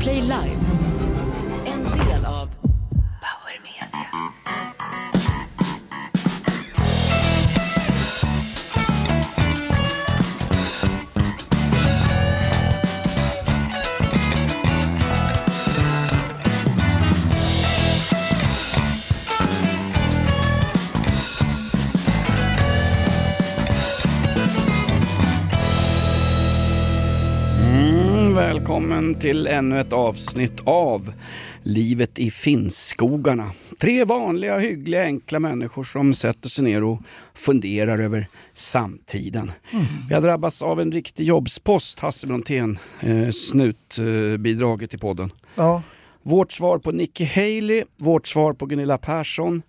Podplay Live. Välkommen till ännu ett avsnitt av Livet i Finnskogarna. Tre vanliga, hyggliga, enkla människor som sätter sig ner och funderar över samtiden. Vi har drabbats av en riktig jobbspost, Hasse Brontén, eh, snutbidraget i podden. Ja. Vårt svar på Nikki Haley, vårt svar på Gunilla Persson.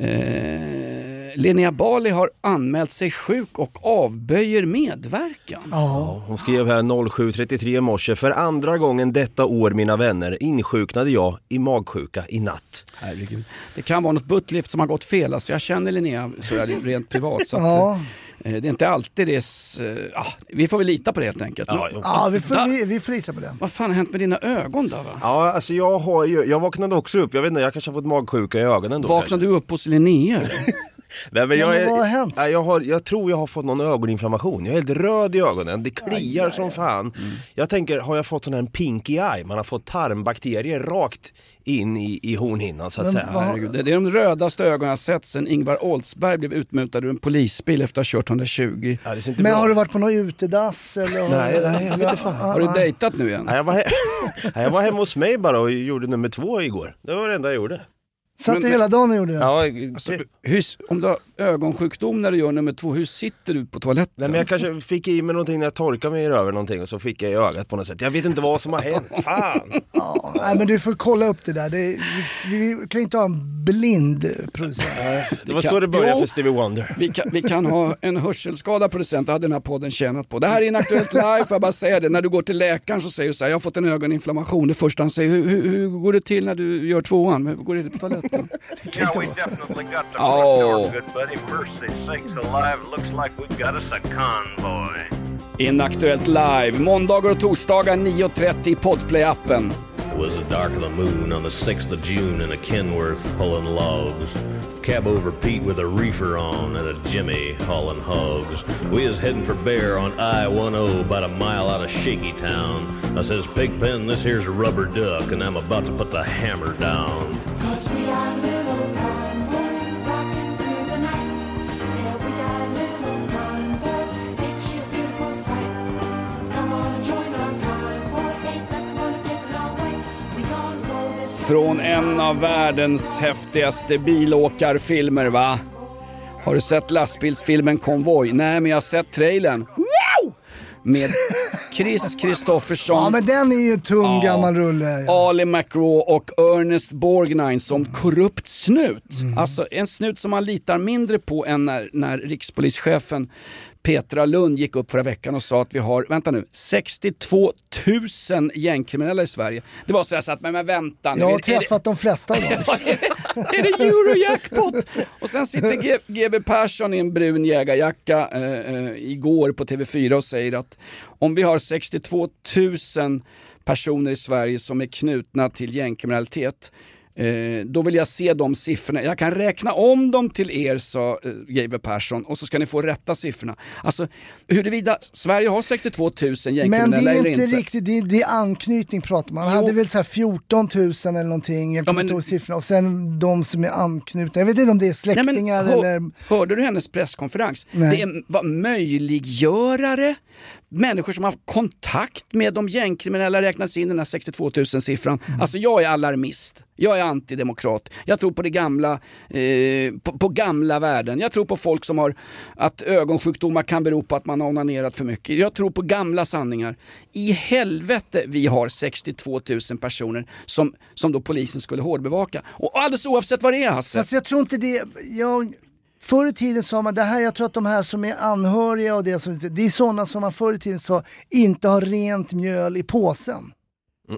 Eh, Linnea Bali har anmält sig sjuk och avböjer medverkan. ja. Hon skrev här 07.33 i morse. För andra gången detta år mina vänner insjuknade jag i magsjuka i natt. Herregud. Det kan vara något buttlift som har gått fel. Alltså jag känner Linnea sådär rent privat. Så att, Ja. Eh, det är inte alltid det... är s- eh, ja, vi får väl lita på det helt enkelt. Ja, ja vi, får, vi, vi får lita på det. Vad fan har hänt med dina ögon då? Va? Ja, alltså jag har ju, jag vaknade också upp, jag vet inte, jag kanske har fått magsjuka i ögonen då. Vaknade du upp hos Linnea? Nej, men jag, Ja, men är, vad har hänt? Jag, har, jag tror jag har fått någon ögoninflammation. Jag är helt röd i ögonen, det kliar som fan. Jag tänker, har jag fått sån här pinky eye? Man har fått tarmbakterier rakt in i, i hornhinnan så att Men säga. vad- det är de rödaste ögonen jag sett sen Ingvar Oldsberg blev utmutad ur en polisbil efter att ha kört 120. Ja, det ser inte Men bra har du varit på något utedass eller? Nej, nej, jag vet inte fan. Har du dejtat nu igen? Nej, jag, var he- jag var hemma hos mig bara och gjorde nummer två igår. Det var det enda jag gjorde. Satt du hela dagen och gjorde det? Ja, Alltså, det- hur, om du har ögonsjukdom när du gör nummer två, hur sitter du på toaletten? Nej men jag kanske fick i mig någonting när jag torkade mig i röven någonting och så fick jag i ögat på något sätt. Jag vet inte vad som har hänt, fan! Ja, nej, men du får kolla upp det där. Det, vi, vi kan inte ha en blind producent. Det var kan- så det började Jo. för Stevie Wonder. Vi kan, vi kan ha en hörselskadad producent, det hade den här podden tjänat på. Det här är Inaktuellt live, får jag bara säga det. När du går till läkaren så säger du så här, jag har fått en ögoninflammation. Det första han säger, hur, hur, hur går det till när du gör tvåan? Hur går det till på toaletten? Yeah, we definitely got the Oh. Front door. Mercy sakes alive, looks like we've got us a convoy. Inaktuellt live, måndagar och torsdagar 9.30 i Podplay-appen. It was the dark of the moon on the 6th of June in a Kenworth pulling logs. Cab over Pete with a reefer on and a Jimmy hauling hogs. We is heading for Bear on I-10 about a mile out of Shaky Town. I says, Pigpen, this here's a rubber duck and I'm about to put the hammer down. Cause we got Från en av världens häftigaste bilåkarfilmer va? Har du sett lastbilsfilmen Konvoj? Nej, men jag har sett trailern. Wow! Med Chris Kristoffersson, Ja men den är ju tung Ja. gammal rulle. Ali McRaw och Ernest Borgnine som korrupt snut. Mm. Alltså en snut som man litar mindre på än när, när rikspolischefen Petra Lund gick upp förra veckan och sa att vi har, vänta nu, 62 000 gängkriminella i Sverige. Det var så jag satt, men, men vänta nu. Jag har är det- träffat de flesta av dem. är det Eurojackpot? Och sen sitter GB Persson i en brun jägarjacka eh, eh, igår på TV4 och säger att om vi har 62 000 personer i Sverige som är knutna till gängkriminalitet Eh, då vill jag se de siffrorna. Jag kan räkna om dem till er, sa eh, GB Persson, och så ska ni få rätta siffrorna. Alltså, huruvida Sverige har 62 000 Men det gängkriminella är eller inte inte. riktigt, det är, det är anknytning pratar man. Jo. hade väl så här 14 000 eller någonting, jag Ja, kommer men- inte ihåg siffrorna. Och sen de som är anknutna, jag vet inte om det är Nej, släktingar men, hör, eller... Hörde du hennes presskonferens? Nej. Det är, var möjliggörare, människor som har haft kontakt med de gängkriminella räknas in i den här 62 000 siffran. Mm. Alltså jag är alarmist, jag är antidemokrat. Jag tror på det gamla, eh, på, på gamla värden. Jag tror på folk som har, att ögonsjukdomar kan bero på att man har onanerat för mycket. Jag tror på gamla sanningar. I helvete vi har 62 000 personer som, som då polisen skulle hårdbevaka. Och alldeles oavsett vad det är Hasse. Fast jag tror inte det, jag, förr i tiden sa man det här, jag tror att de här som är anhöriga och det som, det är sådana som man förr i tiden sa inte har rent mjöl i påsen.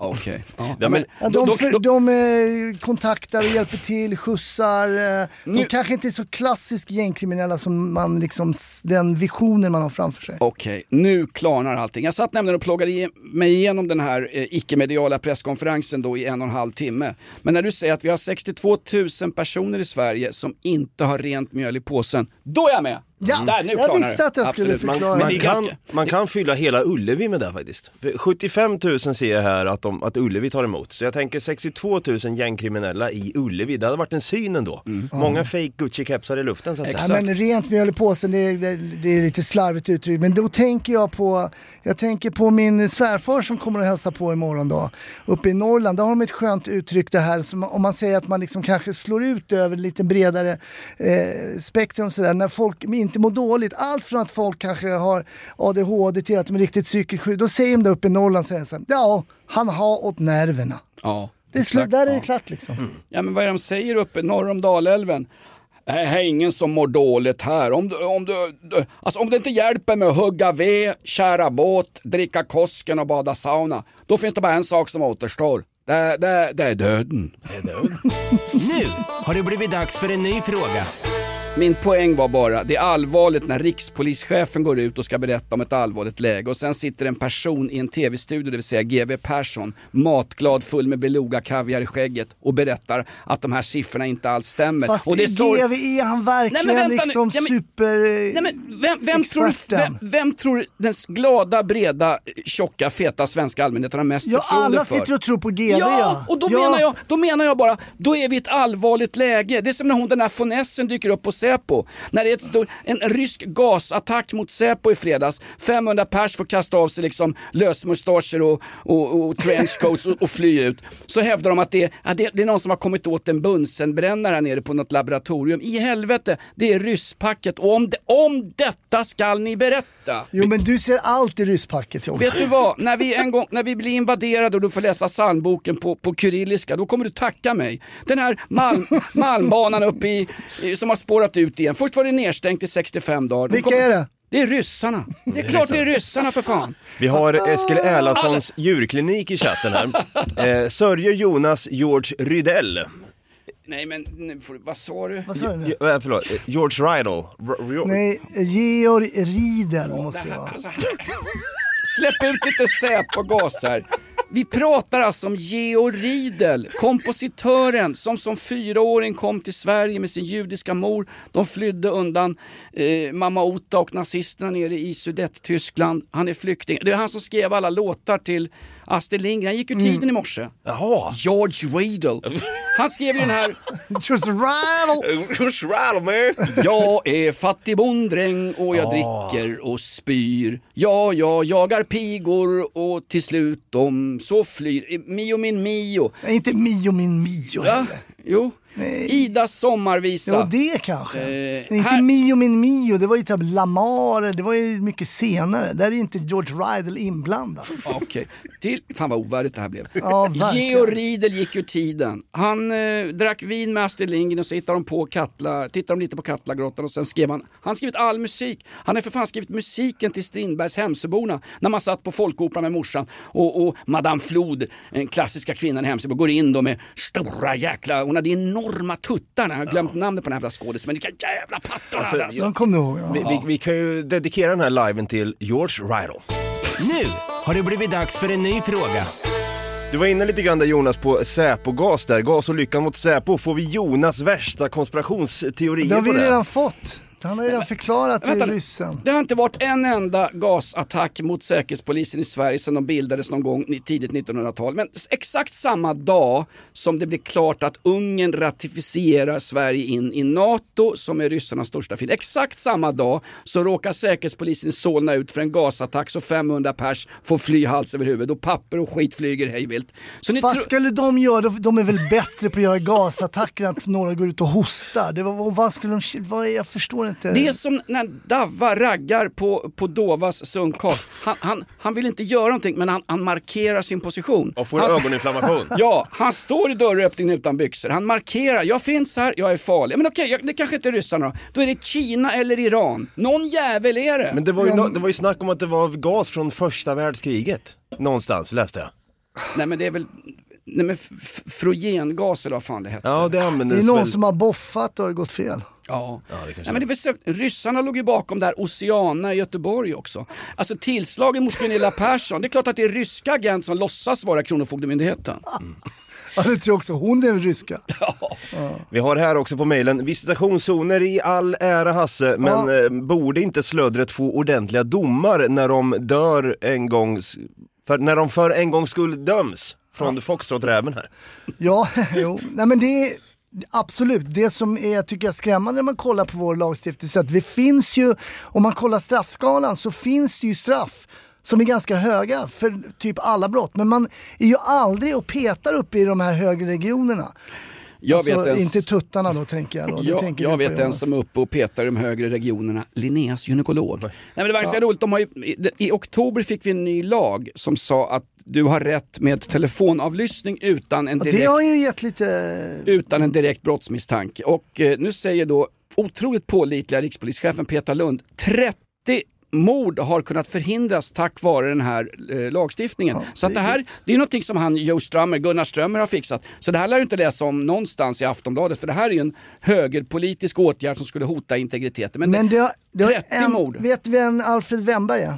Okej. Ja. Ja, men- de, för, då- de eh, kontaktar och hjälper till, skjutsar. Eh, de Nu- kanske inte är så klassiskt gängkriminella som man liksom, den visionen man har framför sig. Okej, nu klarnar allting. Jag satt nämligen och ploggade i- mig igenom den här eh, icke-mediala presskonferensen då i en och en halv timme. Men när du säger att vi har 62 000 personer i Sverige som inte har rent mjöl i påsen, då är jag med! Ja, Där, nu jag klarnar visste det. att jag skulle Absolut. förklara. Men Man det är kan, ganska... man kan fylla hela Ullevi med det faktiskt. För 75 000 ser jag här att, de, att Ullevi tar emot. Så jag tänker 62 000 gängkriminella i Ullevi, det hade varit en syn ändå. Många fake Gucci-kepsar i luften så att säga. Ja, men rent mjöl i påsen, det är, det, är lite slarvigt uttryckt. Men då tänker jag på, jag tänker på min svärfar som kommer att hälsa på imorgon då. Uppe i Norrland, där har de ett skönt uttryck det här. Som, om man säger att man liksom kanske slår ut över lite bredare eh, spektrum sådär. När folk inte mår dåligt. Allt från att folk kanske har ADHD till att de är riktigt psykiskt sjuka. Då säger de där uppe i Norrland, säger så här, ja, han har åt nerverna. Ja, Det är slut, där är det Ja. klart liksom. Ja men vad är det de säger uppe norr om Dalälven? Det är ingen som mår dåligt här. Om du, om, du, du, alltså om det inte hjälper med att hugga ved, kära båt, dricka Kosken och bada sauna, då finns det bara en sak som återstår. Det, det, det är döden. Nu har det blivit dags för en ny fråga. Min poäng var bara, det är allvarligt när rikspolischefen går ut och ska berätta om ett allvarligt läge och sen sitter en person i en tv-studio, det vill säga GW Persson, matglad full med beluga kaviar i skägget och berättar att de här siffrorna inte alls stämmer. Fast och det är så... GV är han verkligen Nej, vänta liksom Ja, men- super... Nej, men vem, vem, tror, vem, vem tror den glada, breda, tjocka, feta svenska allmänheten har mest Ja, förtroende alla för? sitter och tror på GV Ja, och då, Ja. Menar jag, då menar jag bara, då är vi i ett allvarligt läge. Det är som när hon den här fonessen dyker upp på Säpo. När det är ett stor, en rysk gasattack mot Säpo i fredags. 500 pers får kasta av sig liksom lösmustascher och, och, och trenchcoats och, och fly ut. Så hävdar de att det, att det, det är någon som har kommit åt en Bunsenbrännare här nere på något laboratorium. I helvete, det är rysspacket. Och om, det, om detta skall ni berätta. Jo men du ser allt i rysspacket John. Vet du vad, när vi en gång, när vi blir invaderade och du får läsa psalmboken på, på kyrilliska, då kommer du tacka mig. Den här Malm, Malmbanan uppe i, som har spårat ut igen. Först var det nedstängt i 65 dagar. De Vilka kommer- är det? Det är ryssarna. Det är klart det är ryssarna för fan. Vi har Eskil Erlandssons djurklinik i chatten här. Eh, Sörjer Jonas George Rydell. Nej men, nu får du- vad sa du? Vad sa du nu? Eh, förlåt, eh, George Rydell. R- Nej, Georg Riedel måste vara. alltså, släpp ut lite Säpo-gas här. Vi pratar alltså om Georg Riedel, kompositören som som fyraåring kom till Sverige med sin judiska mor. De flydde undan eh, mamma Ota och nazisterna nere i Sudettyskland. Han är flykting. Det är han som skrev alla låtar till Astrid Lindgren. Han gick ur tiden i morse. Jaha. George Riedel. Han skrev ju den här Just rattle! George Rydell man. Jag är fattig bonddräng och jag dricker och spyr. Ja, jag jagar pigor och till slut de så flyr. Mio min Mio. Nej, inte Mio min Mio Ja, heller. jo. Idas sommarvisa. Jo det kanske. Eh, Men inte här- Mio min Mio, det var ju typ Lamar, det var ju mycket senare. Där är ju inte George Riedel inblandad. Okej, till... Fan vad ovärdigt det här blev. Ja. Georg Riedel gick ur tiden. Han eh, drack vin med Astrid Lindgren och så hittade de på Katla, tittade de lite på Katlagrottan och sen skrev han, han har skrivit all musik. Han har för fan skrivit musiken till Strindbergs Hemsöborna när man satt på Folkoperan med morsan och, och Madame Flod, den klassiska kvinnan i Hemsöborna, går in då med stora jäkla, hon hade enorma tuttar, jag har glömt namnet på den här jävla skådisen, men vilka jävla pattor han hade alltså. Kommer ihåg? Ja. Vi, vi, vi kan ju dedikera den här liven till George Rydell. Nu har det blivit dags för en ny fråga. Du var inne lite grann där Jonas på Säpo-gas där. Gas och lyckan mot Säpo. Får vi Jonas värsta konspirationsteorier Det har på vi det? redan fått. Han har ju redan förklarat Vänta nu. ryssen. Det har inte varit en enda gasattack mot Säkerhetspolisen i Sverige sedan de bildades någon gång i tidigt 1900-tal. Men exakt samma dag som det blir klart att Ungern ratificerar Sverige in i NATO som är ryssarnas största fiende. Exakt samma dag så råkar Säkerhetspolisen i Solna ut för en gasattack så 500 pers får fly hals över huvud och papper och skit flyger hejvilt. Så Vad skulle de göra? De- De är väl bättre på att göra gasattacker än att några går ut och hostar. Det var, vad skulle de... Vad, jag förstår inte. Det är som när Davva raggar på, på Dovas sunkar. Han, han, han vill inte göra någonting men han, han markerar sin position. Och får han, ögoninflammation. Ja, han står i dörröppningen utan byxor. Han markerar, jag finns här, jag är farlig. Men okej, jag- det kanske inte är ryssarna då. Då är det Kina eller Iran. Någon jävel är det. Men det var, ju, no, det var ju snack om att det var gas från första världskriget. Någonstans läste jag. Nej men det är väl, nej men frogengas eller vad fan det heter. Ja, det Det är någon väl... som har boffat och det har gått fel. Ja. Ja, det kanske Nej, men det ryssarna låg ju bakom där Oceana i Göteborg också. Alltså tillslagen mot Gunilla Persson, det är klart att det är ryska agent som låtsas vara Kronofogdemyndigheten. Ja, det tror jag också. Hon är en ryska. Vi har här också på mejlen, visitationszoner i all ära Hasse, men Ja. eh, borde inte slödret få ordentliga domar när de dör en gång, för, när de för en gång skull döms? Från Foxtrot-räven här. Ja, jo. Nej men det är absolut, det som är tycker jag skrämmande när man kollar på vår lagstiftning så att det finns ju, om man kollar straffskalan så finns det ju straff som är ganska höga för typ alla brott. Men man är ju aldrig och petar upp i de här högre regionerna. Jag alltså, vet en, Inte tuttarna då tänker jag. Då. Det jag, tänker jag vet en som är uppe och petar i de högre regionerna, Linneas gynekolog. Nej, men det var ganska roligt, de har ju, i, i oktober fick vi en ny lag som sa att du har rätt med telefonavlyssning utan en Ja, direkt Det har ju gett lite... utan en direkt brottsmisstanke. Och eh, nu säger då otroligt pålitliga rikspolischefen Peter Lund, 30 mord har kunnat förhindras tack vare den här eh, lagstiftningen. så att det här det är någonting som han Joe Strummer, Gunnar Strömmer har fixat. Så det här lär du inte läsa om någonstans i Aftonbladet för det här är ju en högerpolitisk åtgärd som skulle hota integriteten. Men, Men det har, det har 30 en, mord. Vet vem Alfred Wennberg är?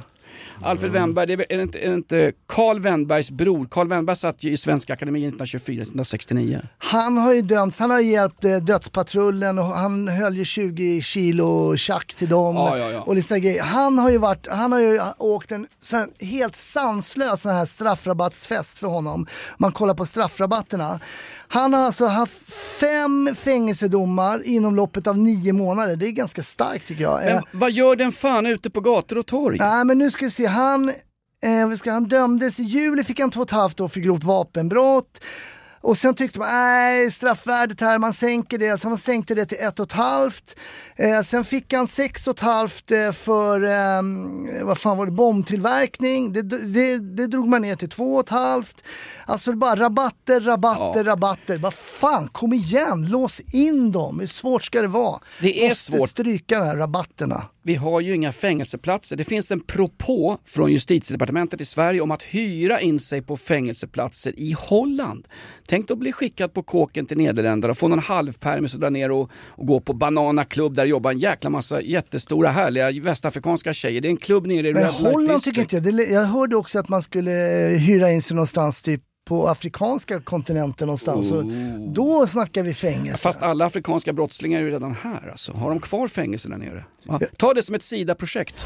Alfred Wennberg, det är, inte, är det inte Carl Wennbergs bror? Carl Wennberg satt ju i Svenska Akademien 1924-1969. Han har ju dömts, han har hjälpt eh, dödspatrullen och han höll ju 20 kilo tjack till dem. Ja, ja, ja. Och grejer. Han har ju varit, han har ju åkt en helt sanslös sån här straffrabattsfest för honom. Man kollar på straffrabatterna. Han har alltså haft fem fängelsedomar inom loppet av nio månader. Det är ganska starkt tycker jag. Eh, Men vad gör den fan ute på gator och torg? Nej men nu ska vi se, han, eh, ska, han dömdes i juli, fick han två och ett halvt år för grovt vapenbrott. Och sen tyckte man, nej straffvärdet här, man sänker det, så man sänkte det till ett och ett halvt. Eh, sen fick han sex och ett halvt eh, för, eh, vad fan var det, bombtillverkning. Det, det, det drog man ner till två och ett halvt. Alltså det bara rabatter, rabatter, rabatter. Vad fan, kom igen, lås in dem. Hur svårt ska det vara? Det är Måste svårt. stryka de här rabatterna. Vi har ju inga fängelseplatser. Det finns en propå från justitiedepartementet i Sverige om att hyra in sig på fängelseplatser i Holland. Tänk att bli skickad på kåken till Nederländerna och få någon halvpermis och dra ner och, och gå på Banana Club där jobbar en jäkla massa jättestora härliga västafrikanska tjejer. Det är en klubb nere i Men Red Light Holland District. tycker inte jag. Jag hörde också att man skulle eh, hyra in sig någonstans typ på afrikanska kontinenten någonstans. Och då snackar vi fängelse. Fast alla afrikanska brottslingar är ju redan här alltså. Har de kvar fängelse där nere? Ta det som ett SIDA-projekt.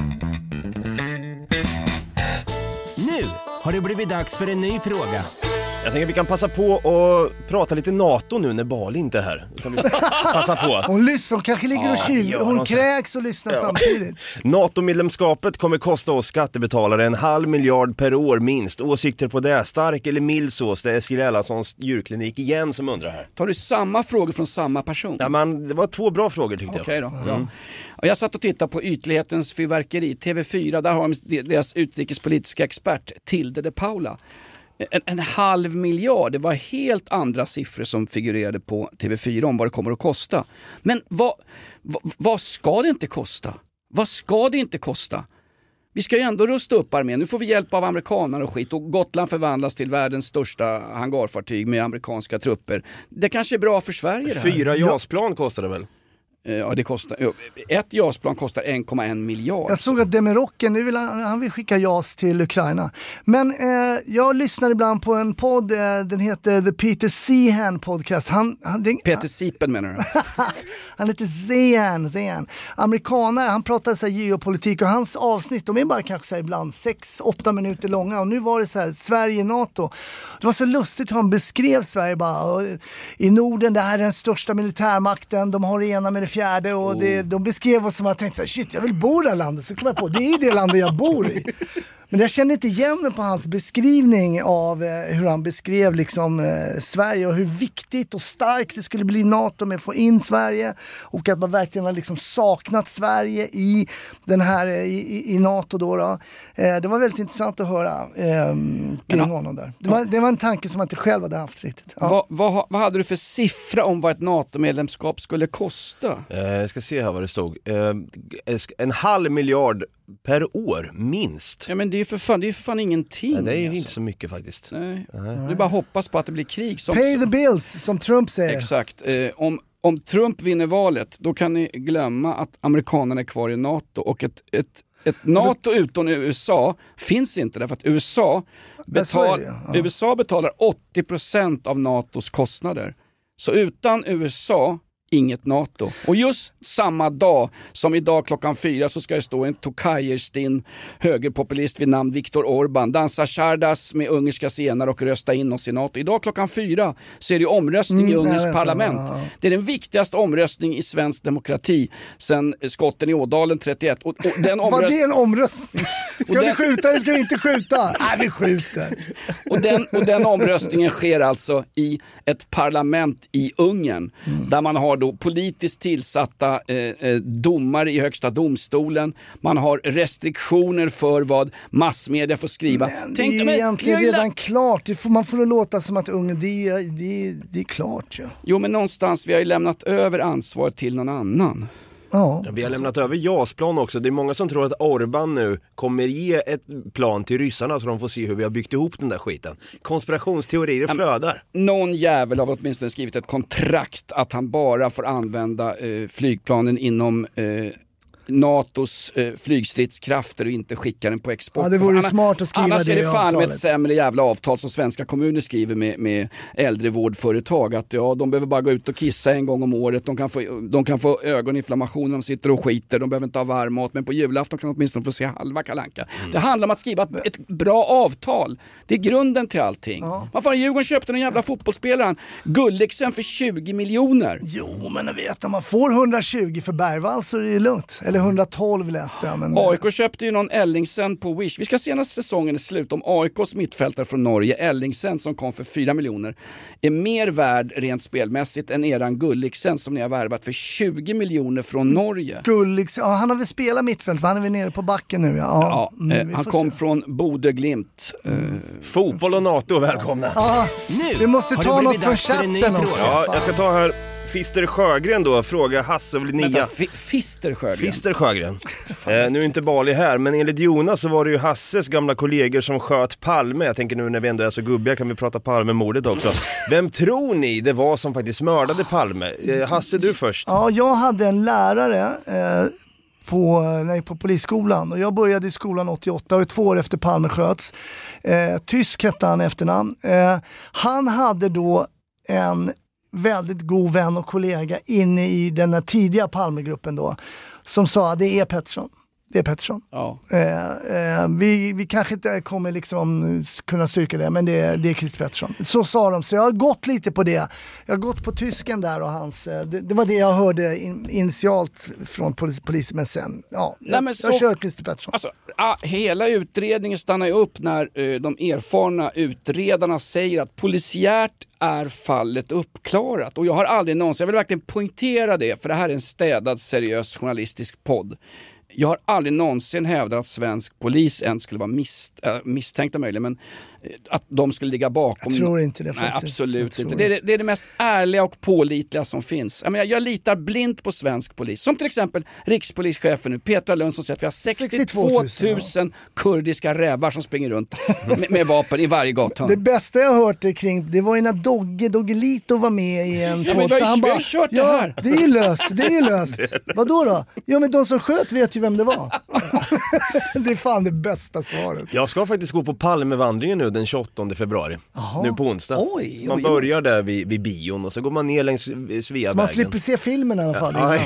Har det blivit dags för en ny fråga. Jag tänker att vi kan passa på och prata lite NATO nu när Bali inte är här. Då kan vi passa på. Hon lyssnar, hon kanske ligger och Ja, tjuv, gör hon hon så. kräks och lyssnar Ja. samtidigt. NATO-medlemskapet kommer kosta oss skattebetalare en halv miljard per år minst. Åsikter på det? Stark eller mild sås? Det är Eskil Erlandssons djurklinik igen som undrar här. Tar du samma frågor från samma person? Ja, men det var två bra frågor tyckte Okej jag. då. Ja. Och Jag satt och tittade på ytlighetens fyrverkeri, TV4, där har de deras utrikespolitiska expert Tilde de Paula. En, en halv miljard, det var helt andra siffror som figurerade på TV4 om vad det kommer att kosta. Men vad, vad, vad ska det inte kosta? Vad ska det inte kosta? Vi ska ju ändå rusta upp armén. Nu får vi hjälp av amerikaner och skit och Gotland förvandlas till världens största hangarfartyg med amerikanska trupper. Det kanske är bra för Sverige det här. Fyra JAS-plan kostar det väl? Eh, Ja, det kostar, ett JAS-plan kostar 1,1 miljard. Jag såg att Demirocken, nu vill han, han vill skicka JAS till Ukraina. Men eh, jag lyssnar ibland på en podd, eh, den heter The Peter Sehan Podcast. Han, han, det, Peter Sipen menar du? han heter Zehan, Zehan. Amerikanare, han pratar så här geopolitik och hans avsnitt, de är bara kanske så här ibland 6-8 minuter långa. Och nu var det så här, Sverige, NATO. Det var så lustigt hur han beskrev Sverige bara. I Norden, det här är den största militärmakten, de har det ena med det fjärde. Och det, de beskrev oss som att jag tänkte så här, shit jag vill bo i det här landet. Så kom jag på, det är ju det landet jag bor i. Men jag kände inte igen mig på hans beskrivning av eh, hur han beskrev liksom, eh, Sverige och hur viktigt och starkt det skulle bli NATO med att få in Sverige och att man verkligen har liksom saknat Sverige i, den här, eh, i, i- i NATO. Då, då. Eh, det var väldigt intressant att höra eh, kring honom där. Det var, det var en tanke som jag inte själv hade haft riktigt. Ja. vad, vad, vad hade du för siffra om vad ett NATO-medlemskap skulle kosta? Eh, jag ska se här vad det stod. Eh, en halv miljard per år, minst. Ja men det ju för fan, det är för fan ingenting. Ja, det är ju alltså. inte så mycket faktiskt. Nej. Det är bara hoppas på att det blir krig. Som, Pay the bills, som Trump säger. Exakt. Eh, om, om Trump vinner valet, då kan ni glömma att amerikanerna är kvar i NATO och ett, ett, ett NATO utom USA finns inte därför att USA, betal, det ju, ja. USA betalar 80% av NATOs kostnader. Så utan USA, inget NATO. Och just samma dag som idag klockan fyra så ska det stå en Tokajerstin högerpopulist vid namn Viktor Orban dansa chardas med ungerska scener och rösta in oss i NATO. Idag klockan fyra så är det omröstning i Mm, jag Ungerns parlament. ja. Det är den viktigaste omröstning i svensk demokrati sedan skotten i Ådalen 31. Och, och den Var omröst- det en omröstning? Ska Och vi den- skjuta eller ska vi inte skjuta? Nej, vi skjuter. Och den, och den omröstningen sker alltså i ett parlament i Ungern. Där man har då politiskt tillsatta eh, eh, domare i högsta domstolen. Man har restriktioner för vad massmedia får skriva. Men det Tänk är dig, ju men- egentligen har ju redan klart. Det får, man får det låta som att Ungern, det är, det är, det är klart ju. Jo men någonstans, vi har ju lämnat över ansvaret till någon annan. Ja. Vi har lämnat över JAS-plan också. Det är många som tror att Orban nu kommer ge ett plan till ryssarna så de får se hur vi har byggt ihop den där skiten. Konspirationsteorier flödar. Någon jävel har åtminstone skrivit ett kontrakt att han bara får använda eh, flygplanen inom eh, NATOs eh, flygstridskrafter och inte skicka den på export. Ja, det vore Anna- smart att skriva annars det är i det fan med avtalet. ett sämre jävla avtal som svenska kommuner skriver med, med äldrevårdföretag. Att ja, de behöver bara gå ut och kissa en gång om året. De kan få, de kan få ögoninflammation när de sitter och skiter. De behöver inte ha varm mat. Men på julafton kan de åtminstone få se halva kalanka. Mm. Det handlar om att skriva ett, bra avtal. Det är grunden till allting. Vad fan, Djurgården köpte den jävla fotbollsspelaren Gulliksen för 20 miljoner. Jo, men jag vet om man får 120 för Bergvall så är det lugnt. Eller 112 läste jag. Men... AIK köpte ju någon Ellingsen på Wish. Vi ska se när säsongen är slut om AIKs mittfältare från Norge, Ellingsen som kom för 4 miljoner, är mer värd rent spelmässigt än eran Gulliksen som ni har värvat för 20 miljoner från Norge. Gulliks, ja, han har väl spelat mittfält, han är väl nere på backen nu. Ja, Ja, Mm, eh, han kom se. från Bodö Glimt. Eh, Fotboll och NATO, välkomna! Ja, Nu vi måste ta något från chatten också. Ja, jag ska ta här Fister Sjögren då, fråga Hasse och Linnea. vänta, Fi- Fister Sjögren. Fister Sjögren. Eh, nu är inte Bali här, men enligt Jonas så var det ju Hasses gamla kollegor som sköt Palme. Jag tänker nu när vi ändå är så gubbiga kan vi prata Palmemordet också. Vem tror ni det var som faktiskt mördade Palme? Eh, Hasse, du först. Ja, jag hade en lärare, eh, på, nej, på polisskolan och jag började i skolan 88, och två år efter Palme sköts. Eh, Tysk hette han efternamn. Eh, han hade då en väldigt god vän och kollega inne i den tidiga Palmegruppen då som sa det är Pettersson. Det är Pettersson. Ja. Eh, eh, vi, vi kanske inte kommer liksom kunna styrka det, men det, är- det är Christer Pettersson. Så sa de, så jag har gått lite på det. Jag har gått på tysken där och hans, eh, det, det var det jag hörde in, initialt från polis, polisen, men sen, ja, Nej, jag, men jag så- kör Christer Pettersson. Alltså, ah, hela utredningen stannar ju upp när eh, de erfarna utredarna säger att polisiärt är fallet uppklarat. Och jag har aldrig någonsin, jag vill verkligen poängtera det, för det här är en städad seriös journalistisk podd. Jag har aldrig någonsin hävdat att svensk polis ens skulle vara mis, äh, misstänkta möjligen, men att de skulle ligga bakom. Jag tror inte det Nej, faktiskt. absolut Jag inte. Det är, det, inte. det är det mest ärliga och pålitliga som finns. Jag, menar, jag litar blint på svensk polis. Som till exempel rikspolischefen nu, Petra Lund som säger att vi har 62 000, 62 000, kurdiska rävar som springer runt med, med vapen i varje gathörn. Det bästa jag har hört det kring, det var ju när Dogge Doggelito var med i en Ja, men podd. så han bara, det ja, här." det är ju löst, det är ju löst. Vadå då? Ja men de som sköt vet ju vem det var. det är fan det bästa svaret. Jag ska faktiskt gå på Palmevandringen nu den 28 februari. Nu på onsdag. Oj, man oj, börjar där vid, vid bion och så går man ner längs Så man Sveavägen. slipper se filmen i alla fall. Ja,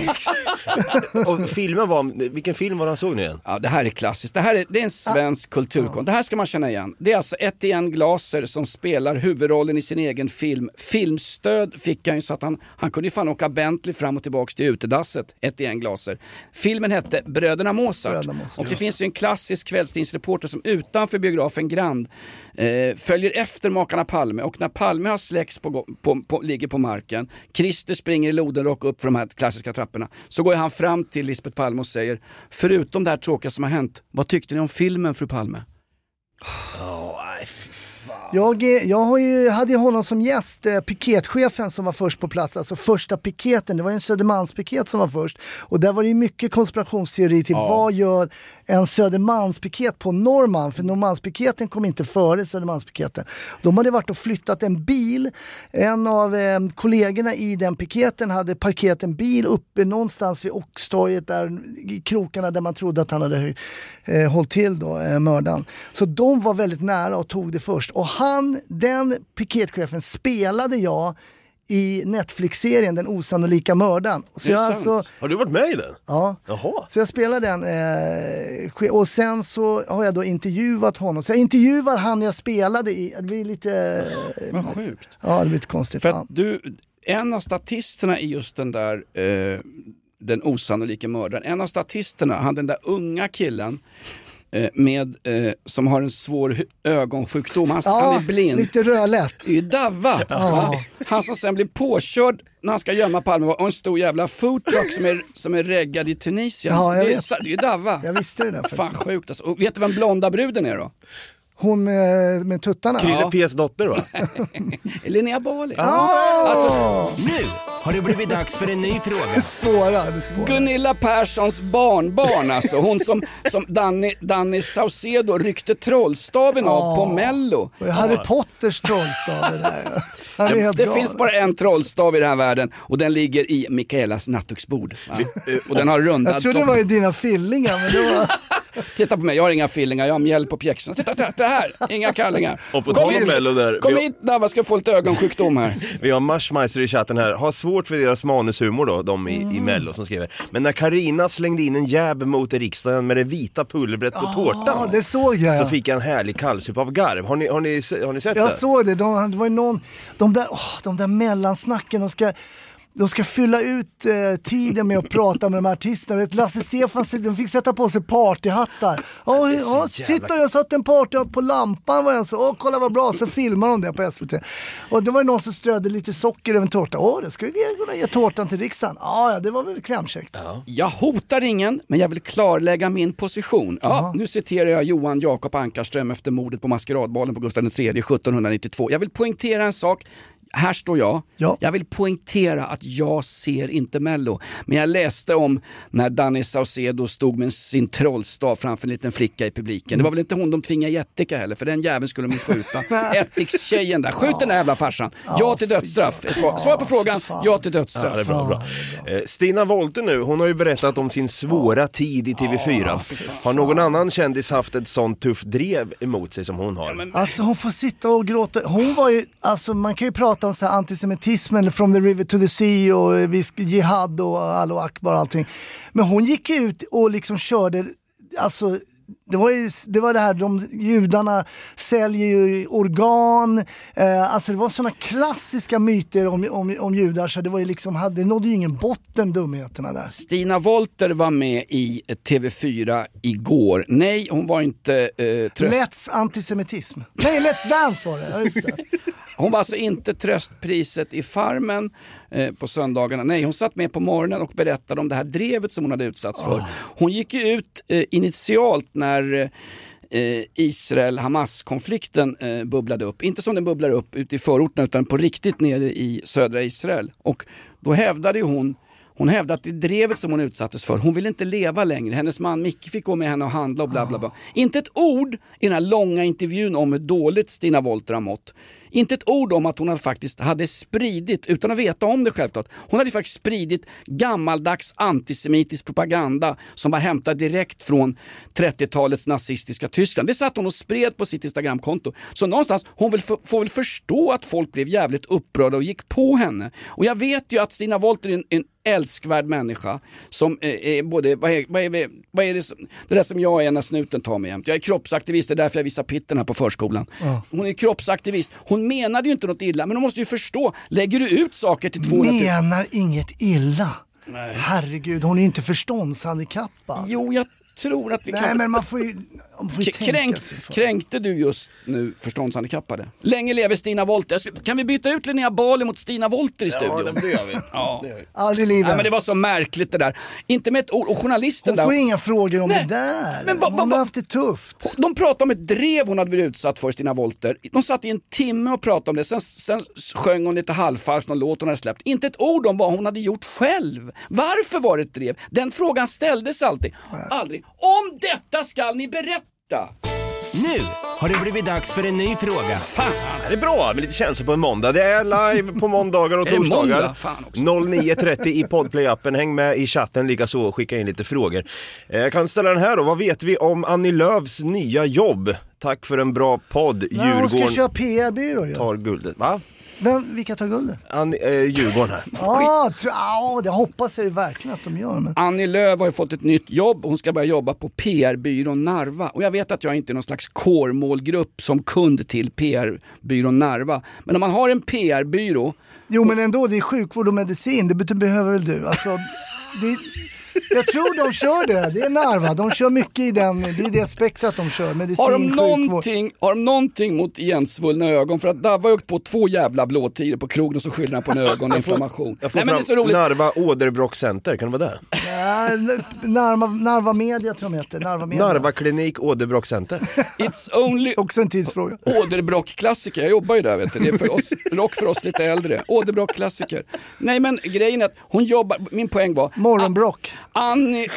och filmen var, vilken film var det han såg nu igen? Ja, det här är klassiskt. Det här är, det är en svensk kulturkonst. Det här ska man känna igen. Det är alltså Etienne Glaser som spelar huvudrollen i sin egen film. Filmstöd fick han ju så att han, han kunde ju fan åka Bentley fram och tillbaks till utedasset, Etienne Glaser. Filmen hette Bröderna Mozart. Bröderna Mozart, och det finns ju en klassisk kvällstidningsreporter som utanför biografen Grand eh, följer efter makarna Palme och när Palme har släckts på, på, på, ligger på marken, Christer springer i lodenrock upp för de här klassiska trapporna, så går han fram till Lisbeth Palme och säger Förutom det här tråkiga som har hänt, vad tyckte ni om filmen fru Palme? Jag, jag ju, hade ju honom som gäst, eh, piketchefen som var först på plats, alltså första piketen, det var ju en Södermalmspiket som var först. Och där var det ju mycket konspirationsteori till vad gör en Södermalmspiket på Norrmalm? För Norrmalmspiketen kom inte före Södermalmspiketen. De hade varit och flyttat en bil, en av eh, kollegorna i den piketen hade parkerat en bil uppe någonstans vid Oxtorget där i krokarna där man trodde att han hade eh, hållit till då, eh, mördaren. Så de var väldigt nära och tog det först. Och han, den piketchefen spelade jag i Netflix-serien Den osannolika mördaren. Så Det är jag sant. alltså, Har du varit med i den? ja. Jaha. Så jag spelade den eh, och sen så har jag då intervjuat honom. Så jag intervjuar han jag spelade i. Det blir lite... Vad sjukt. Ja, det blir lite konstigt. För att du, en av statisterna i just den där eh, Den osannolika mördaren, en av statisterna, han den där unga killen eh, med, eh, som har en svår ögonsjukdom, han, han Ja, är blind. lite rödlätt. Det är ju Davva. Ja. Han, han som sen blir påkörd när han ska gömma Palme och en stor jävla foodtruck som är, som är reggad i Tunisien. Ja, jag det, är, det är ju Davva. Jag visste det där. Fan sjukt alltså. Och vet du vem blonda bruden är då? Hon med, med tuttarna. Krille Ja. P's dotter va? Linnea Bali. Ah! Alltså, Nu har det blivit dags för en ny fråga. Spåra, det spårar. Gunilla Perssons barnbarn alltså. Hon som, som Danny, Danny Saucedo ryckte trollstaven av på mello. Harry Potters trollstav det där. Det galen. finns bara en trollstav i den här världen och den ligger i Mikaelas nattduksbord. va? Och den har rundad Jag trodde det var i dina fillingar, men det var... Titta på mig, jag har inga fillingar, jag har mjäll på pjäxorna. Titta, titta, det här, inga kallingar. Och på Kom hit. Där, Kom vi- hit Dabba, ska få lite ögonsjukdom här. Vi har Marschmeister i chatten här, har svårt för deras manushumor då, de i, Mm. i Mello som skriver. Men när Karina slängde in en jab mot riksdagen med det vita pulvret på Ja, tårtan. det såg jag. Så fick jag en härlig kallsup av garv. Har ni, har ni, har ni sett Jag det? såg det, de, det var någon, de där, oh, de där mellansnacken, de ska, de ska fylla ut eh, tiden med att prata med de här artisterna. Vet, Lasse Stefans, de fick sätta på sig partyhattar. Ja, ja, jävla- titta jag satte en partyhatt på lampan var en så, åh kolla vad bra, så filmar de det på SVT. Och det var det någon som strödde lite socker över en tårta. Åh, det skulle vi kunna ge tårtan till riksdagen. Ja, ja det var väl klämkäckt. Jag hotar ingen, men jag vill klarlägga min position. Ja, nu citerar jag Johan Jakob Ankarström efter mordet på maskeradbalen på Gustav III 1792. Jag vill poängtera en sak. Här står jag. Ja. Jag vill poängtera att jag ser inte Mello. Men jag läste om när Danny Saucedo stod med sin trollstav framför en liten flicka i publiken. Det var väl inte hon de tvingade Jettica heller, för den jäveln skulle de ju skjuta. Ättikstjejen där, skjut den där jävla farsan. Ja till dödsstraff. Svar, svar på frågan, ja till Ja, dödsstraff. det är bra, bra. Eh, Stina Wollter nu, hon har ju berättat om sin svåra tid i TV4. Har någon annan kändis haft ett sånt tufft drev emot sig som hon har? Alltså hon får sitta och gråta. Hon var ju, alltså man kan ju prata om så här antisemitism eller from the river to the sea och eh, visk- jihad och Allahu akbar och allting. Men hon gick ut och liksom körde, alltså det var, ju, det var det här, de, judarna säljer ju organ, eh, alltså det var sådana klassiska myter om, om, om judar så det var ju liksom, det nådde ju ingen botten dumheterna där. Stina Wolter var med i TV4 igår. Nej, hon var inte eh, tröst... Let's antisemitism. Nej, Let's Dance var det. Ja, just det. Hon var alltså inte tröstpriset i Farmen eh, på söndagarna. Nej, hon satt med på morgonen och berättade om det här drevet som hon hade utsatts för. Hon gick ju ut eh, initialt när eh, Israel-Hamas-konflikten eh, bubblade upp. Inte som den bubblar upp ute i förorten utan på riktigt nere i södra Israel. Och då hävdade hon hon hävdade att det drevet som hon utsattes för, hon ville inte leva längre. Hennes man Micke fick gå med henne och handla och bla bla bla. Inte ett ord i den här långa intervjun om hur dåligt Stina Wolter har mått. Inte ett ord om att hon hade faktiskt hade spridit, utan att veta om det självklart, hon hade faktiskt spridit gammaldags antisemitisk propaganda som var hämtad direkt från 30-talets nazistiska Tyskland. Det satt hon och spred på sitt Instagramkonto. Så någonstans, hon vill får väl förstå att folk blev jävligt upprörda och gick på henne. Och jag vet ju att Stina Wollter är en, en älskvärd människa som eh, är både, vad är, vad är, vad är det, som, det där som jag är när snuten tar mig jämt. Jag är kroppsaktivist, det är därför jag visar pitten här på förskolan. Hon är kroppsaktivist, hon menade ju inte något illa men hon måste ju förstå, lägger du ut saker till 200 000 Menar inget illa. Herregud, hon är inte förståndshandikappad. Jo, jag tror att vi Nej kan... men man får ju, man får ju K- tänka kränkt, sig för. kränkte du just nu förståndshandikappade? Länge leve Stina Wolter. Skulle- Kan vi byta ut Linnea Bali mot Stina Wolter i studion? det gör vi. Ja. Aldrig i livet. Nej, men det var så märkligt det där. Inte med ett ord. Och journalisten Hon där. får inga frågor om Nej, det där. men vad- hon vad- har haft det tufft. De pratade om ett drev hon hade blivit utsatt för, Stina Wolter. De satt i en timme och pratade om det, sen, sen sjöng hon lite halvfalskt någon låt hon hade släppt. Inte ett ord om vad hon hade gjort själv. Varför var det ett drev? Den frågan ställdes alltid. Aldrig. Om detta skall ni berätta! Nu har det blivit dags för en ny fråga. Fan! Det är bra med lite känslor på en måndag. Det är live på måndagar och torsdagar. måndag? Fan också. 09.30 i Podplay-appen. Häng med i chatten likaså och skicka in lite frågor. Eh, Jag kan ställa den här då. Vad vet vi om Annie Lööfs nya jobb? Tack för en bra podd. Nej, hon ska Djurgården köra PR-byrå ju. tar guldet. Va? Vem, vilka tar guldet? Annie, eh, Djurgården här. Ja, tr- ja, det hoppas jag ju verkligen att de gör. Men... Annie Lööf har ju fått ett nytt jobb, hon ska börja jobba på PR-byrån Narva. Och jag vet att jag inte är någon slags core-målgrupp som kund till PR-byrån Narva. Men om man har en PR-byrå Jo men ändå, det är sjukvård och medicin, det behöver väl du? Alltså, det, jag tror de kör det, det är Narva, de kör mycket i den, det är det spektrat de kör, medicin, Har de, någonting, har de någonting mot igensvullna ögon? För att Davva har åkt på två jävla blåtiror på krogen och så skyller han på en ögoninflammation. Jag får Nej men det är fram så roligt. Narva Åderbråck Center, kan det vara det? Ja, Narva, Narva Media tror jag de heter, Narva Media. Narva Klinik Åderbråck Center. It's only Också en tidsfråga. Åderbråck-klassiker, jag jobbar ju där vet du. Det är för oss, rock för oss lite äldre. Åderbråck-klassiker. Nej men grejen är att hon jobbar, min poäng var Morgonbrock. Annie...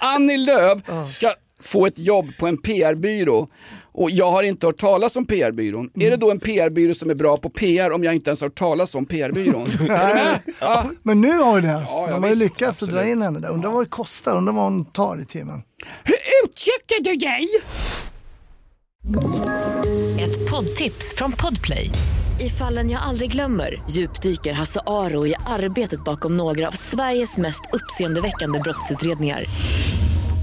Annie Lööf ska få ett jobb på en PR-byrå och jag har inte hört talas om PR-byrån. Är det då en PR-byrå som är bra på PR om jag inte ens har hört talas om PR-byrån? Du ja. Men nu har ju det, Ja, ja, de har ju lyckats att dra in henne där. Undrar vad det kostar, undrar vad hon tar i timmen. Hur uttrycker du dig? Ett poddtips från Podplay. I fallen jag aldrig glömmer djupdyker Hasse Aro i arbetet bakom några av Sveriges mest uppseendeväckande brottsutredningar.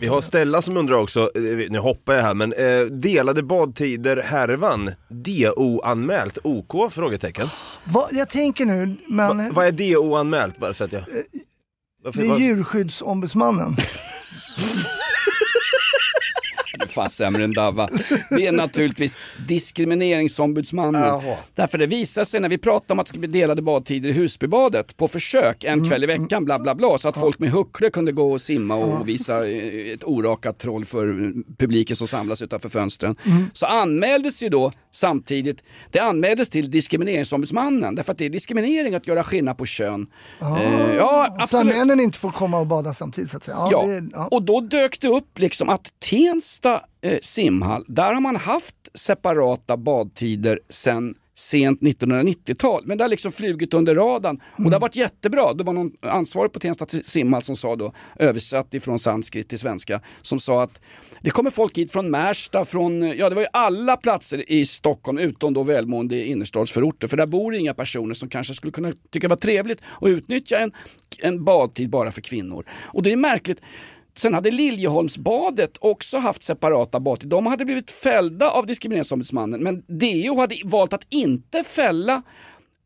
Vi har Stella som undrar också, eh, nu hoppar jag här, men eh, delade badtider härvan, DO-anmält, OK? Frågetecken. Vad, jag tänker nu, men Va, vad är DO-anmält bara så att jag... Varför- det är vad- djurskyddsombudsmannen. Fan sämre än Dava. Det är naturligtvis diskrimineringsombudsmannen. Jaha. Därför det visar sig när vi pratar om att det ska bli delade badtider i Husbybadet på försök en kväll i veckan bla bla bla så att folk med huckle kunde gå och simma och visa eh, ett orakat troll för publiken som samlas utanför fönstren. Så anmäldes ju då samtidigt, det anmäldes till diskrimineringsombudsmannen därför att det är diskriminering att göra skillnad på kön. Eh, ja, Så absolut. männen inte får komma och bada samtidigt så att säga. Ja, Ja, det, ja. och då dök det upp liksom att Tensta eh, simhall, där har man haft separata badtider sedan sent 1990-tal. Men det har liksom flugit under radarn och Mm. det har varit jättebra. Det var någon ansvarig på Tensta simhall som sa då, översatt ifrån sanskrit till svenska, som sa att det kommer folk hit från Märsta, från, ja det var ju alla platser i Stockholm utom då välmående innerstadsförorter. För där bor inga personer som kanske skulle kunna tycka det var trevligt att utnyttja en, en badtid bara för kvinnor. Och det är märkligt, Sen hade Liljeholmsbadet också haft separata badtider. De hade blivit fällda av Diskrimineringsombudsmannen men DO hade valt att inte fälla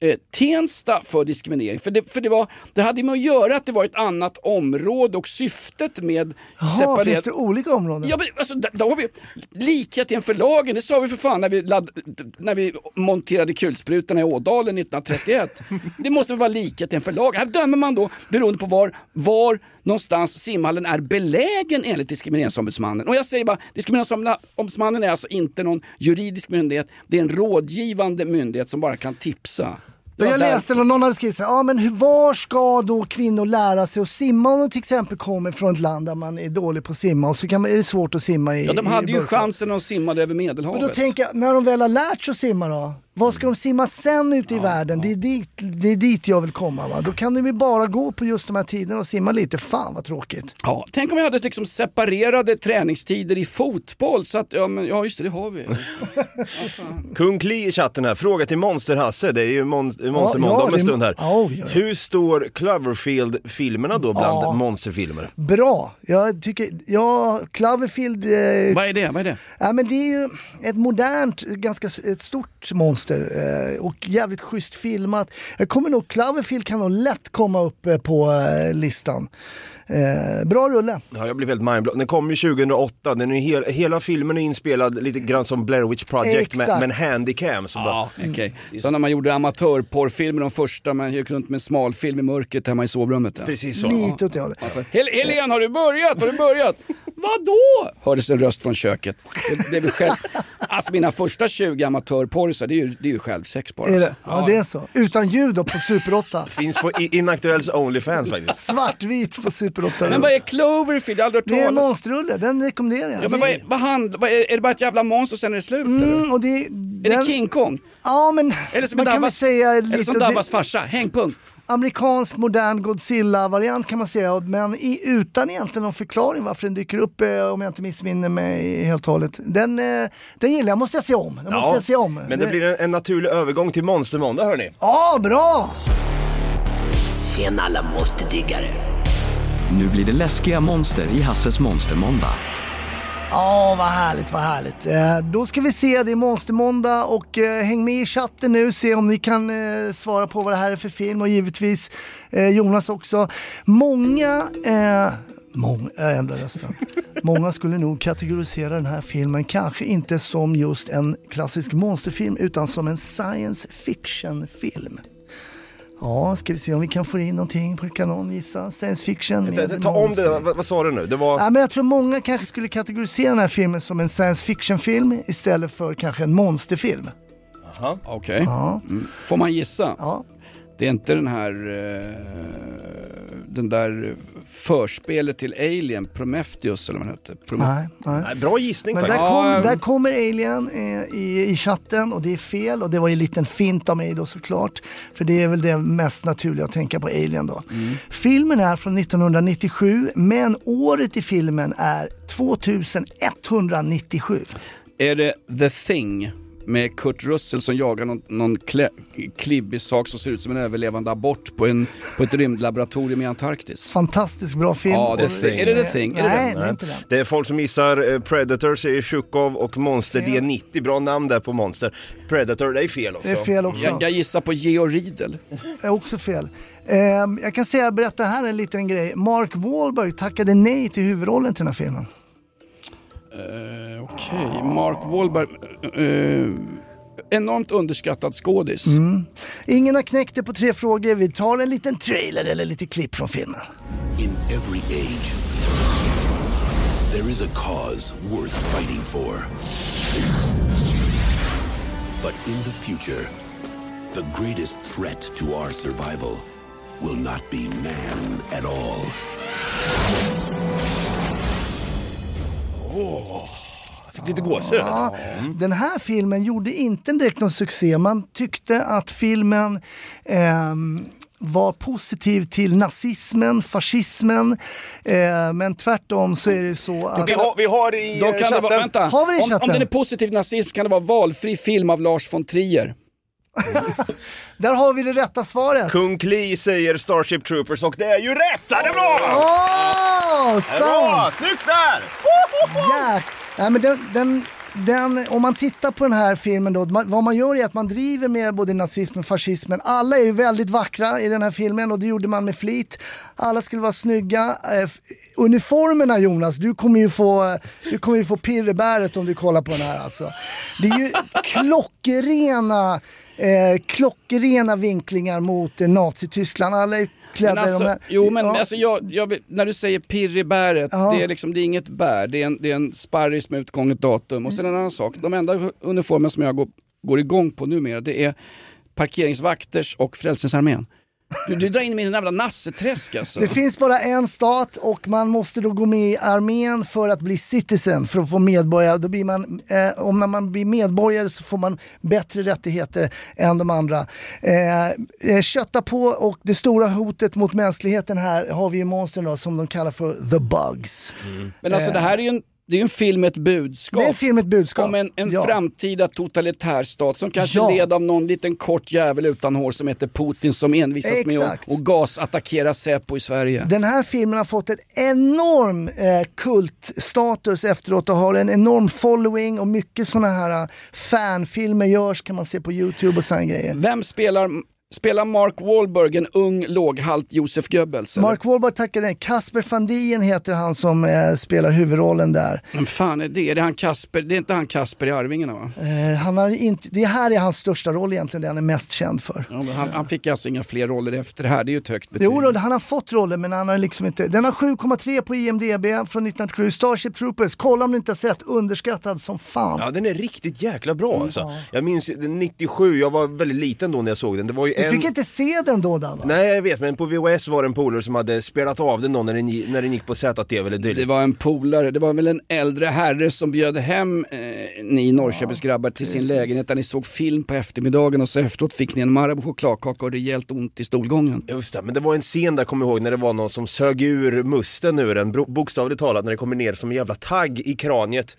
eh, Tensta för diskriminering. För, det, för det, var, det hade med att göra att det var ett annat område och syftet med Jaha, finns det olika områden? Ja, men, alltså, där, där har vi likheten för lagen, det sa vi för fan när vi, ladd, när vi monterade kulsprutorna i Ådalen 1931. det måste väl vara likheten för lagen. Här dömer man då beroende på var, var någonstans simhallen är belägen enligt Diskrimineringsombudsmannen. Och jag säger bara, Diskrimineringsombudsmannen är alltså inte någon juridisk myndighet, det är en rådgivande myndighet som bara kan tipsa. Ja, jag läste att någon hade skrivit så här, ja men hur, var ska då kvinnor lära sig att simma om de till exempel kommer från ett land där man är dålig på att simma och så kan man, är det svårt att simma i Ja, de i hade ju burkar. chansen när de simmade över Medelhavet. Men då tänker jag, när de väl har lärt sig att simma då? Vad ska de simma sen ute i världen? Det, är dit, det är dit jag vill komma va. Då kan de ju bara gå på just de här tiderna och simma lite. Fan vad tråkigt. Ja, tänk om vi hade liksom separerade träningstider i fotboll så att, ja, men, ja just det, det har vi. Kung Kli i chatten här, fråga till Monster-Hasse, det är ju mon- Monster Ja, ja, om en stund här. ja. Hur står Cloverfield-filmerna då bland Ja. monsterfilmer? Bra! Jag tycker, ja, Cloverfield... Eh, Vad är det? Vad är det? Ja, men det är ju ett modernt, ganska ett stort monster eh, och jävligt schysst filmat. Jag kommer nog, Cloverfield kan nog lätt komma upp eh, på eh, listan. Eh, bra rulle. Ja, jag blev helt mindblown. Den kom ju 2008, den är hel, hela filmen är inspelad lite grann som Blair Witch Project med, med en handycam. Som Ja, bara, okej. Så när man gjorde amatörporrfilmer, de första, man gick runt med smalfilm i mörkret hemma i sovrummet. Ja. Precis så. Lite åt det hållet. Alltså, Hel Helen, har du börjat? Har du börjat? Vadå? Hördes en röst från köket. Det, det är väl själv... Alltså mina första 20 amatörporrisar, det är ju, det är ju självsex bara. Är det? alltså. Ja, det är så. Utan ljud då på Super 8. Finns på Inaktuells Onlyfans faktiskt. Svartvit på Super 8. Men vad är Cloverfield? Jag har aldrig Det är hört en monsterrulle, den rekommenderar jag. Ja, men vad är, vad hand, vad är, är det bara ett jävla monster och sen är det slut eller? Mm, och det, Är den, det King Kong? Ja men Eller som man kan väl Dabbas- säga Eller lite... som det- Dabbas farsa, hängpunkt. Amerikansk modern Godzilla-variant kan man säga, men i, utan egentligen någon förklaring varför den dyker upp, eh, om jag inte missminner mig helt och hållet. Den, eh, den gillar jag, måste jag se om. Den måste jag se om. men det blir en, en naturlig övergång till Monster Måndag hörni. Ja, bra! Tjena alla monsterdiggare. Nu blir det läskiga monster i Hasses monstermåndag. Ja, oh, vad härligt, vad härligt. Eh, då ska vi se, det är Monstermåndag och eh, häng med i chatten nu, se om ni kan eh, svara på vad det här är för film och givetvis eh, Jonas också. Många, eh, många, jag ändrar rösten. Många skulle nog kategorisera den här filmen kanske inte som just en klassisk monsterfilm utan som en science fiction-film. Ja, ska vi se om vi kan få in någonting, kan någon gissa? Science fiction med Ta om det, vad, vad sa du nu? Det var... Ja, men jag tror många kanske skulle kategorisera den här filmen som en science fiction-film istället för kanske en monsterfilm. Okej. Ja. Mm. Får man gissa? Ja. Det är inte den här, eh, den där förspelet till Alien, Prometheus eller vad den hette. Prome- Nej, nej. Nej, bra gissning Men där, faktiskt. kom, Ja, där kommer Alien eh, i, i chatten och det är fel och det var ju en liten fint av mig då såklart. För det är väl det mest naturliga att tänka på Alien då. Filmen är från 1997 men året i filmen är 2197. Är det The Thing med Kurt Russell som jagar någon, någon klä, klibbig sak som ser ut som en överlevande abort på, en, på ett rymdlaboratorium i Antarktis? Fantastiskt bra film. Ja, The Thing. Är det The Thing? Är det Nej, det är inte den. Det är folk som gissar eh, Predator säger Tjukov och Monster Fel. D90, bra namn där på Monster. Predator, det är fel också. Det är fel också. Jag, jag gissar på Georg Riedel. är också fel. Ehm, jag kan säga, berätta här en liten grej. Mark Wahlberg tackade nej till huvudrollen till den här filmen. Eh, Okej, Mark Wahlberg. eh, enormt underskattad skådis. Mm. Ingen har knäckt det på tre frågor. Vi tar en liten trailer eller lite klipp från filmen. In every age, there is a cause worth fighting for. But in the future, the greatest threat to our survival will not be man at all. Fick lite gåshud. Ja, den här filmen gjorde inte direkt någon succé. Man tyckte att filmen ehm, var positiv till nazismen, fascismen. Eh, men tvärtom så är det så att... Vi har, vi har i Då eh, kan det chatten... vara, vänta, Har vi det i om, om chatten? den är positiv nazism kan det vara valfri film av Lars von Trier. Där har vi det rätta svaret. Kung Kli säger Starship Troopers och det är ju rätt! Ja, det är bra! Åh, bra! sant! Snyggt där! Jäk. Nej, men den, den, den, om man tittar på den här filmen då, vad man gör är att man driver med både nazismen och fascismen. Alla är ju väldigt vackra i den här filmen och det gjorde man med flit. Alla skulle vara snygga. Eh, uniformerna Jonas, du kommer ju få, du kommer ju få pirrebäret om du kollar på den här alltså. Det är ju klockrena, eh, klockrena vinklingar mot eh, Nazityskland. Alla är klädda Men i de alltså, här. jo men Ja. alltså jag, jag, när du säger pirr i bäret, Ja. det, är liksom, det är inget bär, det är en, det är en sparris med utgånget datum. Och sen en annan sak, de enda uniformer som jag går, går igång på numera det är parkeringsvakters och Frälsningsarmén. Du, du drar in mig i en jävla nasseträsk alltså. Det finns bara en stat och man måste då gå med i armén för att bli citizen, för att få medborgare. Då blir man, eh, om när man blir medborgare så får man bättre rättigheter än de andra. Eh, eh, kötta på och det stora hotet mot mänskligheten här har vi ju monstren då, som de kallar för the bugs. Men alltså det här är ju en, det är ju en film med ett budskap. Det är en film ett budskap. Om en, en Ja. framtida totalitärstat som kanske Ja. led av någon liten kort jävel utan hår som heter Putin som envisas med att Exakt. och gasattackera Säpo i Sverige. Den här filmen har fått en enorm eh, kultstatus efteråt och har en enorm following och mycket sådana här eh, fanfilmer görs kan man se på Youtube och sådana grejer. Vem spelar, spelar Mark Wahlberg en ung låghalt Josef Goebbels? eller? Mark Wahlberg tackade nej. Kasper van Dien heter han som eh, spelar huvudrollen där. Vem fan är det? Är det, han Kasper? det är inte han Kasper i Arvingarna va? Eh, han har inte, det här är hans största roll egentligen, det han är mest känd för. Ja, men han, han fick alltså inga fler roller efter det här, det är ju ett högt betyg. Jo, då, han har fått roller men han har liksom inte... Den har 7,3 på IMDB från 1997. Starship Troopers, kolla om ni inte har sett, underskattad som fan. Ja, den är riktigt jäkla bra alltså. Jag minns den 97, jag var väldigt liten då när jag såg den. Det var ju Du en... fick inte se den då Dabba? Nej jag vet, men på VHS var det en polare som hade spelat av den då när den, när den gick på ZTV eller dylikt. Det var en polare, det var väl en äldre herre som bjöd hem eh, ni Norrköpingsgrabbar till sin lägenhet där ni såg film på eftermiddagen och så efteråt fick ni en Marabou chokladkaka och rejält ont i stolgången. Just det, men det var en scen där, kommer jag ihåg, när det var någon som sög ur musten ur bro- bokstavligt talat, när det kommer ner som en jävla tagg i kraniet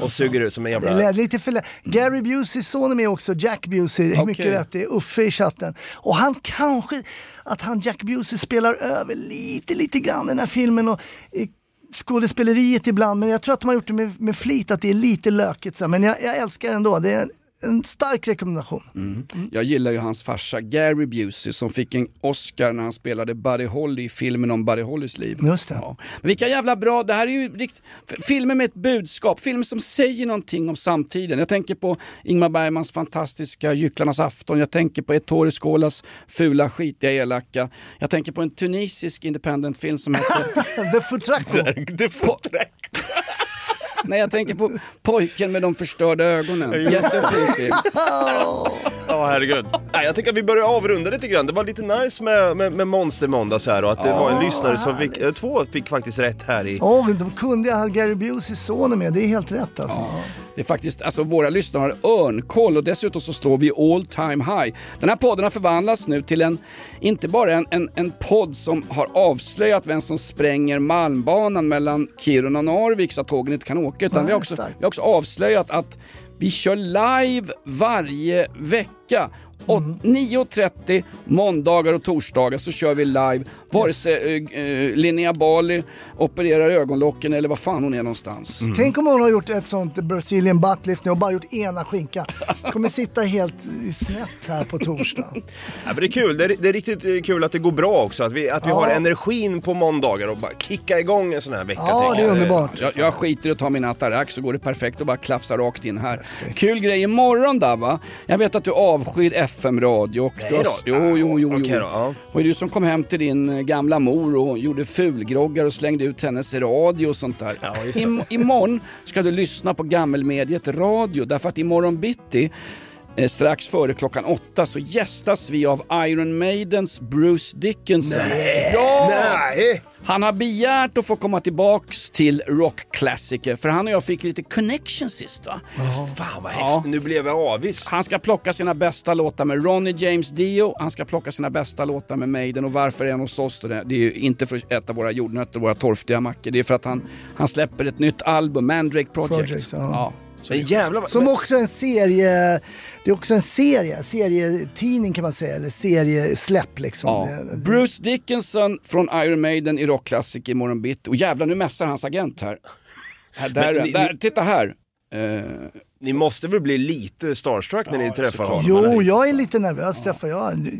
och suger ut som en Det jävla... lät lite för lä- Gary Buseys son är med också, Jack Busey, Okej. mycket rätt, det är Uffe i chatten. Och han kanske, att han Jack Busey spelar över lite, lite grann den här filmen och eh, skådespeleriet ibland, men jag tror att de har gjort det med, med flit, att det är lite lökigt så, men jag, jag älskar det ändå, det är en, stark rekommendation. Mm. Jag gillar ju hans farsa Gary Busey som fick en Oscar när han spelade Buddy Holly i filmen om Buddy Hollys liv. Just det. Ja. Men vilka jävla bra, det här är ju rikt... filmer med ett budskap, filmer som säger någonting om samtiden. Jag tänker på Ingmar Bergmans fantastiska Gycklarnas afton, jag tänker på Ettore Scolas fula skitiga elaka. Jag tänker på en tunisisk independent film som heter The Futraco. The Futraco. Nej jag tänker på Pojken med de förstörda ögonen. Jättefin film. Ja herregud. Nej, jag tänker att vi börjar avrunda lite grann. Det var lite nice med, med, med Monster Måndags här och att det Ja. var en lyssnare som fick, eh, två fick faktiskt rätt här i... Åh, de kunde ha Gary Buseys son med, det är helt rätt alltså. Det är faktiskt, alltså våra lyssnare har örnkoll och dessutom så står vi all time high. Den här podden har förvandlats nu till en, inte bara en, en, en podd som har avslöjat vem som spränger Malmbanan mellan Kiruna och Narvik så att tågen inte kan åka. Utan Nej, vi, har också, starkt. vi har också avslöjat att vi kör live varje vecka. Och 9.30 måndagar och torsdagar så kör vi live. Vare sig eh, eh, Linnea Bali opererar ögonlocken eller vad fan hon är någonstans. Tänk om hon har gjort ett sånt Brazilian buttlift nu och bara gjort ena skinkan. Kommer sitta helt snett här på torsdag. Ja, men det är kul, det är, det är riktigt eh, kul att det går bra också, att vi, att vi Ja. har energin på måndagar och bara kicka igång en sån här vecka. Ja, det är underbart. Jag, jag skiter i att ta min Atarax så går det perfekt och bara klafsa rakt in här. Kul grej imorgon Dava. Jag vet att du avskyr FM-radio. och Nej då. Jo, jo, jo. Okej jo. då, ja. Och du som kom hem till din eh, gamla mor och gjorde fulgroggar och slängde ut hennes radio och sånt där. just det. Im- imorgon ska du lyssna på gammelmediet radio därför att imorgon bitti Strax före klockan åtta så gästas vi av Iron Maidens Bruce Dickinson. Nej. Ja! Nej. Han har begärt att få komma tillbaks till rockklassiker för han och jag fick lite connection sist va? Fan vad häftigt, nu blev jag avis. Han ska plocka sina bästa låtar med Ronnie James Dio, han ska plocka sina bästa låtar med Maiden och varför är han hos oss då? Det är ju inte för att äta våra jordnötter och våra torftiga mackor, det är för att han, han släpper ett nytt album, Mandrake Project. Projects, ja. Så Men jävlar vad... Som också en serie, det är också en serie, serietidning kan man säga, eller seriesläpp liksom. Ja. Bruce Dickinson från Iron Maiden i rockklassiker imorgon bitti. Och jävlar nu mässar hans agent här. här där, ni- där, ni- titta här. Eh, Ni måste väl bli lite starstruck när ni träffar honom? Jo, jag är lite nervös träffar jag.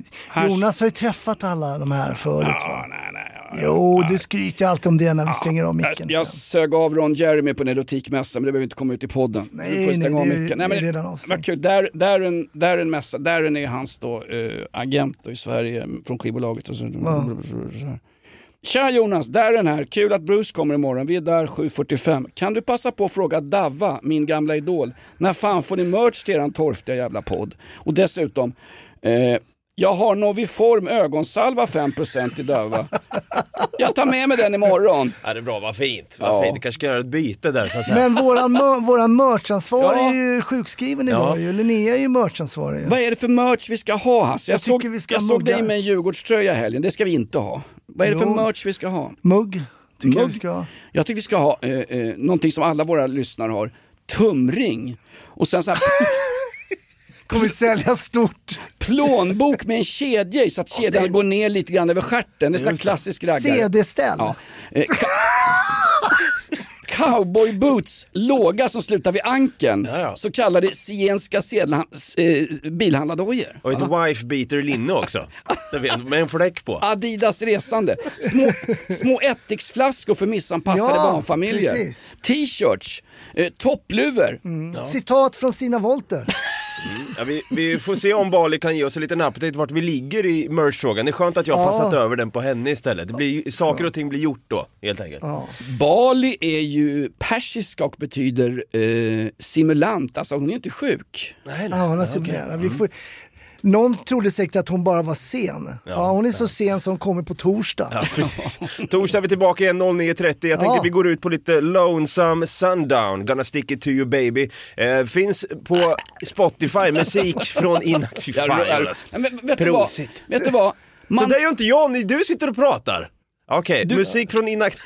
Jonas har ju träffat alla de här förut va? nej, nej, Jo, du skryter alltid om det när vi stänger av micken jag sen. sög av Ron Jeremy på en erotikmässa men det behöver inte komma ut i podden. Nej, du nej, det- micken. det är men, redan avstängt. kul. Där, där, är en, där är en mässa, där är hans då, eh, agent då i Sverige från skivbolaget. Och så, här. Tja Jonas, där är den här. Kul att Bruce kommer imorgon. Vi är där 7.45. Kan du passa på att fråga Davva, min gamla idol, när fan får ni merch till eran torftiga jävla podd? Och dessutom, eh, jag har Noviform ögonsalva 5% i Dava. Jag tar med mig den imorgon. Ja, det är bra, vad fint. Vad Ja. fint. Du kanske ska göra ett byte där så att. Men våran, våran merchansvarig Ja. är ju sjukskriven Ja. idag ju. Linnea är ju merchansvarig. Vad är det för merch vi ska ha Hasse? Jag, Jag såg, tycker vi ska jag såg dig med en Djurgårdströja i helgen, det ska vi inte ha. Vad är det för Jo. merch vi ska ha? Mugg, tycker jag Mugg? vi ska ha. Jag tycker vi ska ha eh, eh, någonting som alla våra lyssnare har. Tumring. Och sen så här Kommer sälja stort. plånbok med en kedja i så att kedjan går ner lite grann över stjärten. Det är här klassisk raggare. CD-ställ. Ja. Eh, Cowboy boots, låga som slutar vid ankeln. Ja, ja. Så kallade zigenska sedla- eh, bilhandlardojor. Och ett wife beater linne också. Med en fläck på. Adidas resande. Små, små ättiksflaskor för missanpassade Ja, barnfamiljer. T-shirts, eh, toppluvor. Citat från Stina Wolter. Ja, vi, vi får se om Bali kan ge oss en liten update vart vi ligger i merch-frågan. Det är skönt att jag har Ja. passat över den på henne istället. Det blir, saker och ting blir gjort då, helt enkelt. Bali är ju persiska och betyder eh, simulant, alltså hon är inte sjuk. Nej, Ja, hon är så jävla- vi får... Någon trodde säkert att hon bara var sen. Ja, hon är så sen som kommer på torsdag. Ja, precis. Torsdag är vi tillbaka igen 09.30. Jag tänker Ja. vi går ut på lite Lonesome Sundown, Gonna stick it to you baby. Eh, finns på Spotify, musik från inaktiv... Du? Prosit. vet du vad? Man, Så det är ju inte jag, ni, du sitter och pratar. Okej, musik från inaktiv...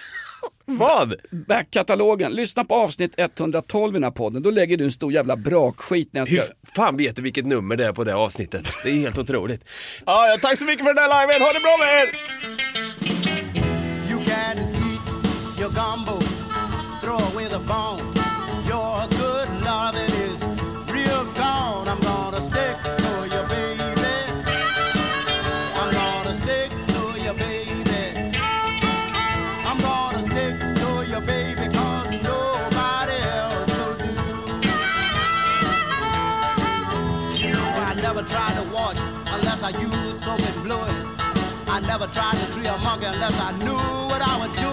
Vad? Backkatalogen, lyssna på avsnitt 112 i den här podden, då lägger du en stor jävla brakskit när jag ska... Hur fan vet du vilket nummer det är på det avsnittet? Det är helt otroligt. Ja, ja, tack så mycket för den här liven, ha det bra med er! You can eat your gumbo, throw away the bone. Used soap and fluid. I never tried to tree a monkey unless I knew what I was doing.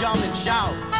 Jump and shout.